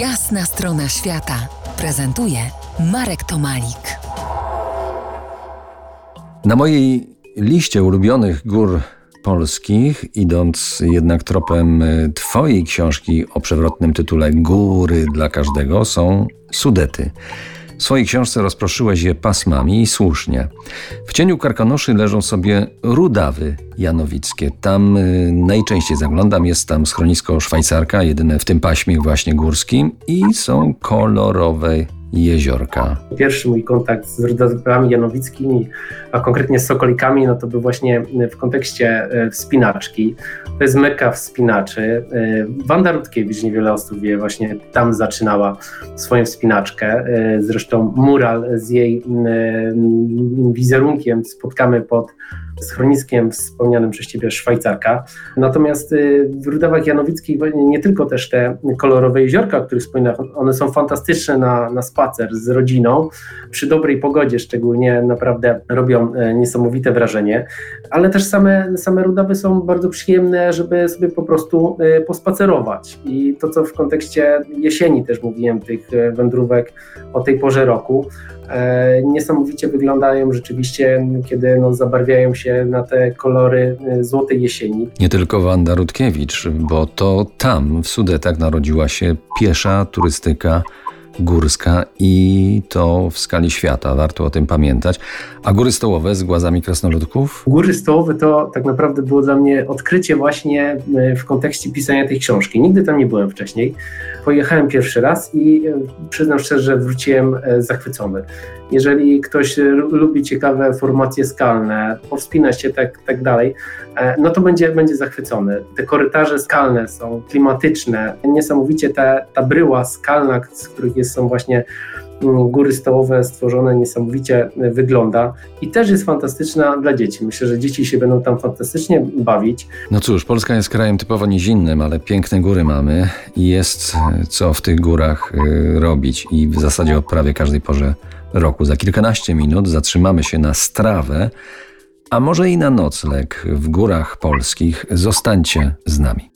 Jasna strona świata prezentuje Marek Tomalik. Na mojej liście ulubionych gór polskich, idąc jednak tropem y, Twojej książki o przewrotnym tytule Góry dla każdego, są Sudety. W swojej książce rozproszyłeś je pasmami i słusznie. W cieniu Karkonoszy leżą sobie rudawy janowickie. Tam y, najczęściej zaglądam, jest tam schronisko Szwajcarka, jedyne w tym paśmie właśnie górskim i są kolorowe jeziorka. Pierwszy mój kontakt z rodowami janowickimi, a konkretnie z sokolikami, no to był właśnie w kontekście e, wspinaczki. To jest meka wspinaczy. E, Wanda Rutkiewicz, niewiele osób wie, właśnie tam zaczynała swoją wspinaczkę. E, zresztą mural z jej wizerunkiem spotkamy pod schroniskiem wspomnianym przez Ciebie Szwajcarka. Natomiast w Rudawach Janowickich nie tylko też te kolorowe jeziorka, o których wspominałem, one są fantastyczne na, na spacer z rodziną. Przy dobrej pogodzie szczególnie naprawdę robią e, niesamowite wrażenie, ale też same, same Rudawy są bardzo przyjemne, żeby sobie po prostu e, pospacerować. I to, co w kontekście jesieni też mówiłem, tych e, wędrówek o tej porze roku, niesamowicie wyglądają rzeczywiście, kiedy no, zabarwiają się na te kolory złotej jesieni. Nie tylko Wanda Rutkiewicz, bo to tam w Sudetach narodziła się piesza turystyka górska i to w skali świata, warto o tym pamiętać. A góry stołowe z głazami krasnoludków? Góry stołowe to tak naprawdę było dla mnie odkrycie właśnie e, w kontekście pisania tej książki. Nigdy tam nie byłem wcześniej. Pojechałem pierwszy raz i e, przyznam szczerze, że wróciłem zachwycony. Jeżeli ktoś lubi ciekawe formacje skalne, powspinać się tak, tak dalej, e, no to będzie, będzie zachwycony. Te korytarze skalne są klimatyczne, niesamowicie ta, ta bryła skalna, z których jest, są właśnie mm, góry stołowe stworzone niesamowicie wygląda i też jest fantastyczna dla dzieci. Myślę, że dzieci się będą tam fantastycznie bawić. No cóż, Polska jest krajem typowo nizinnym, ale piękne góry mamy i jest co w tych górach y, robić i w zasadzie o prawie każdej porze roku. Za kilkanaście minut zatrzymamy się na strawę, a może i na nocleg w górach polskich. Zostańcie z nami.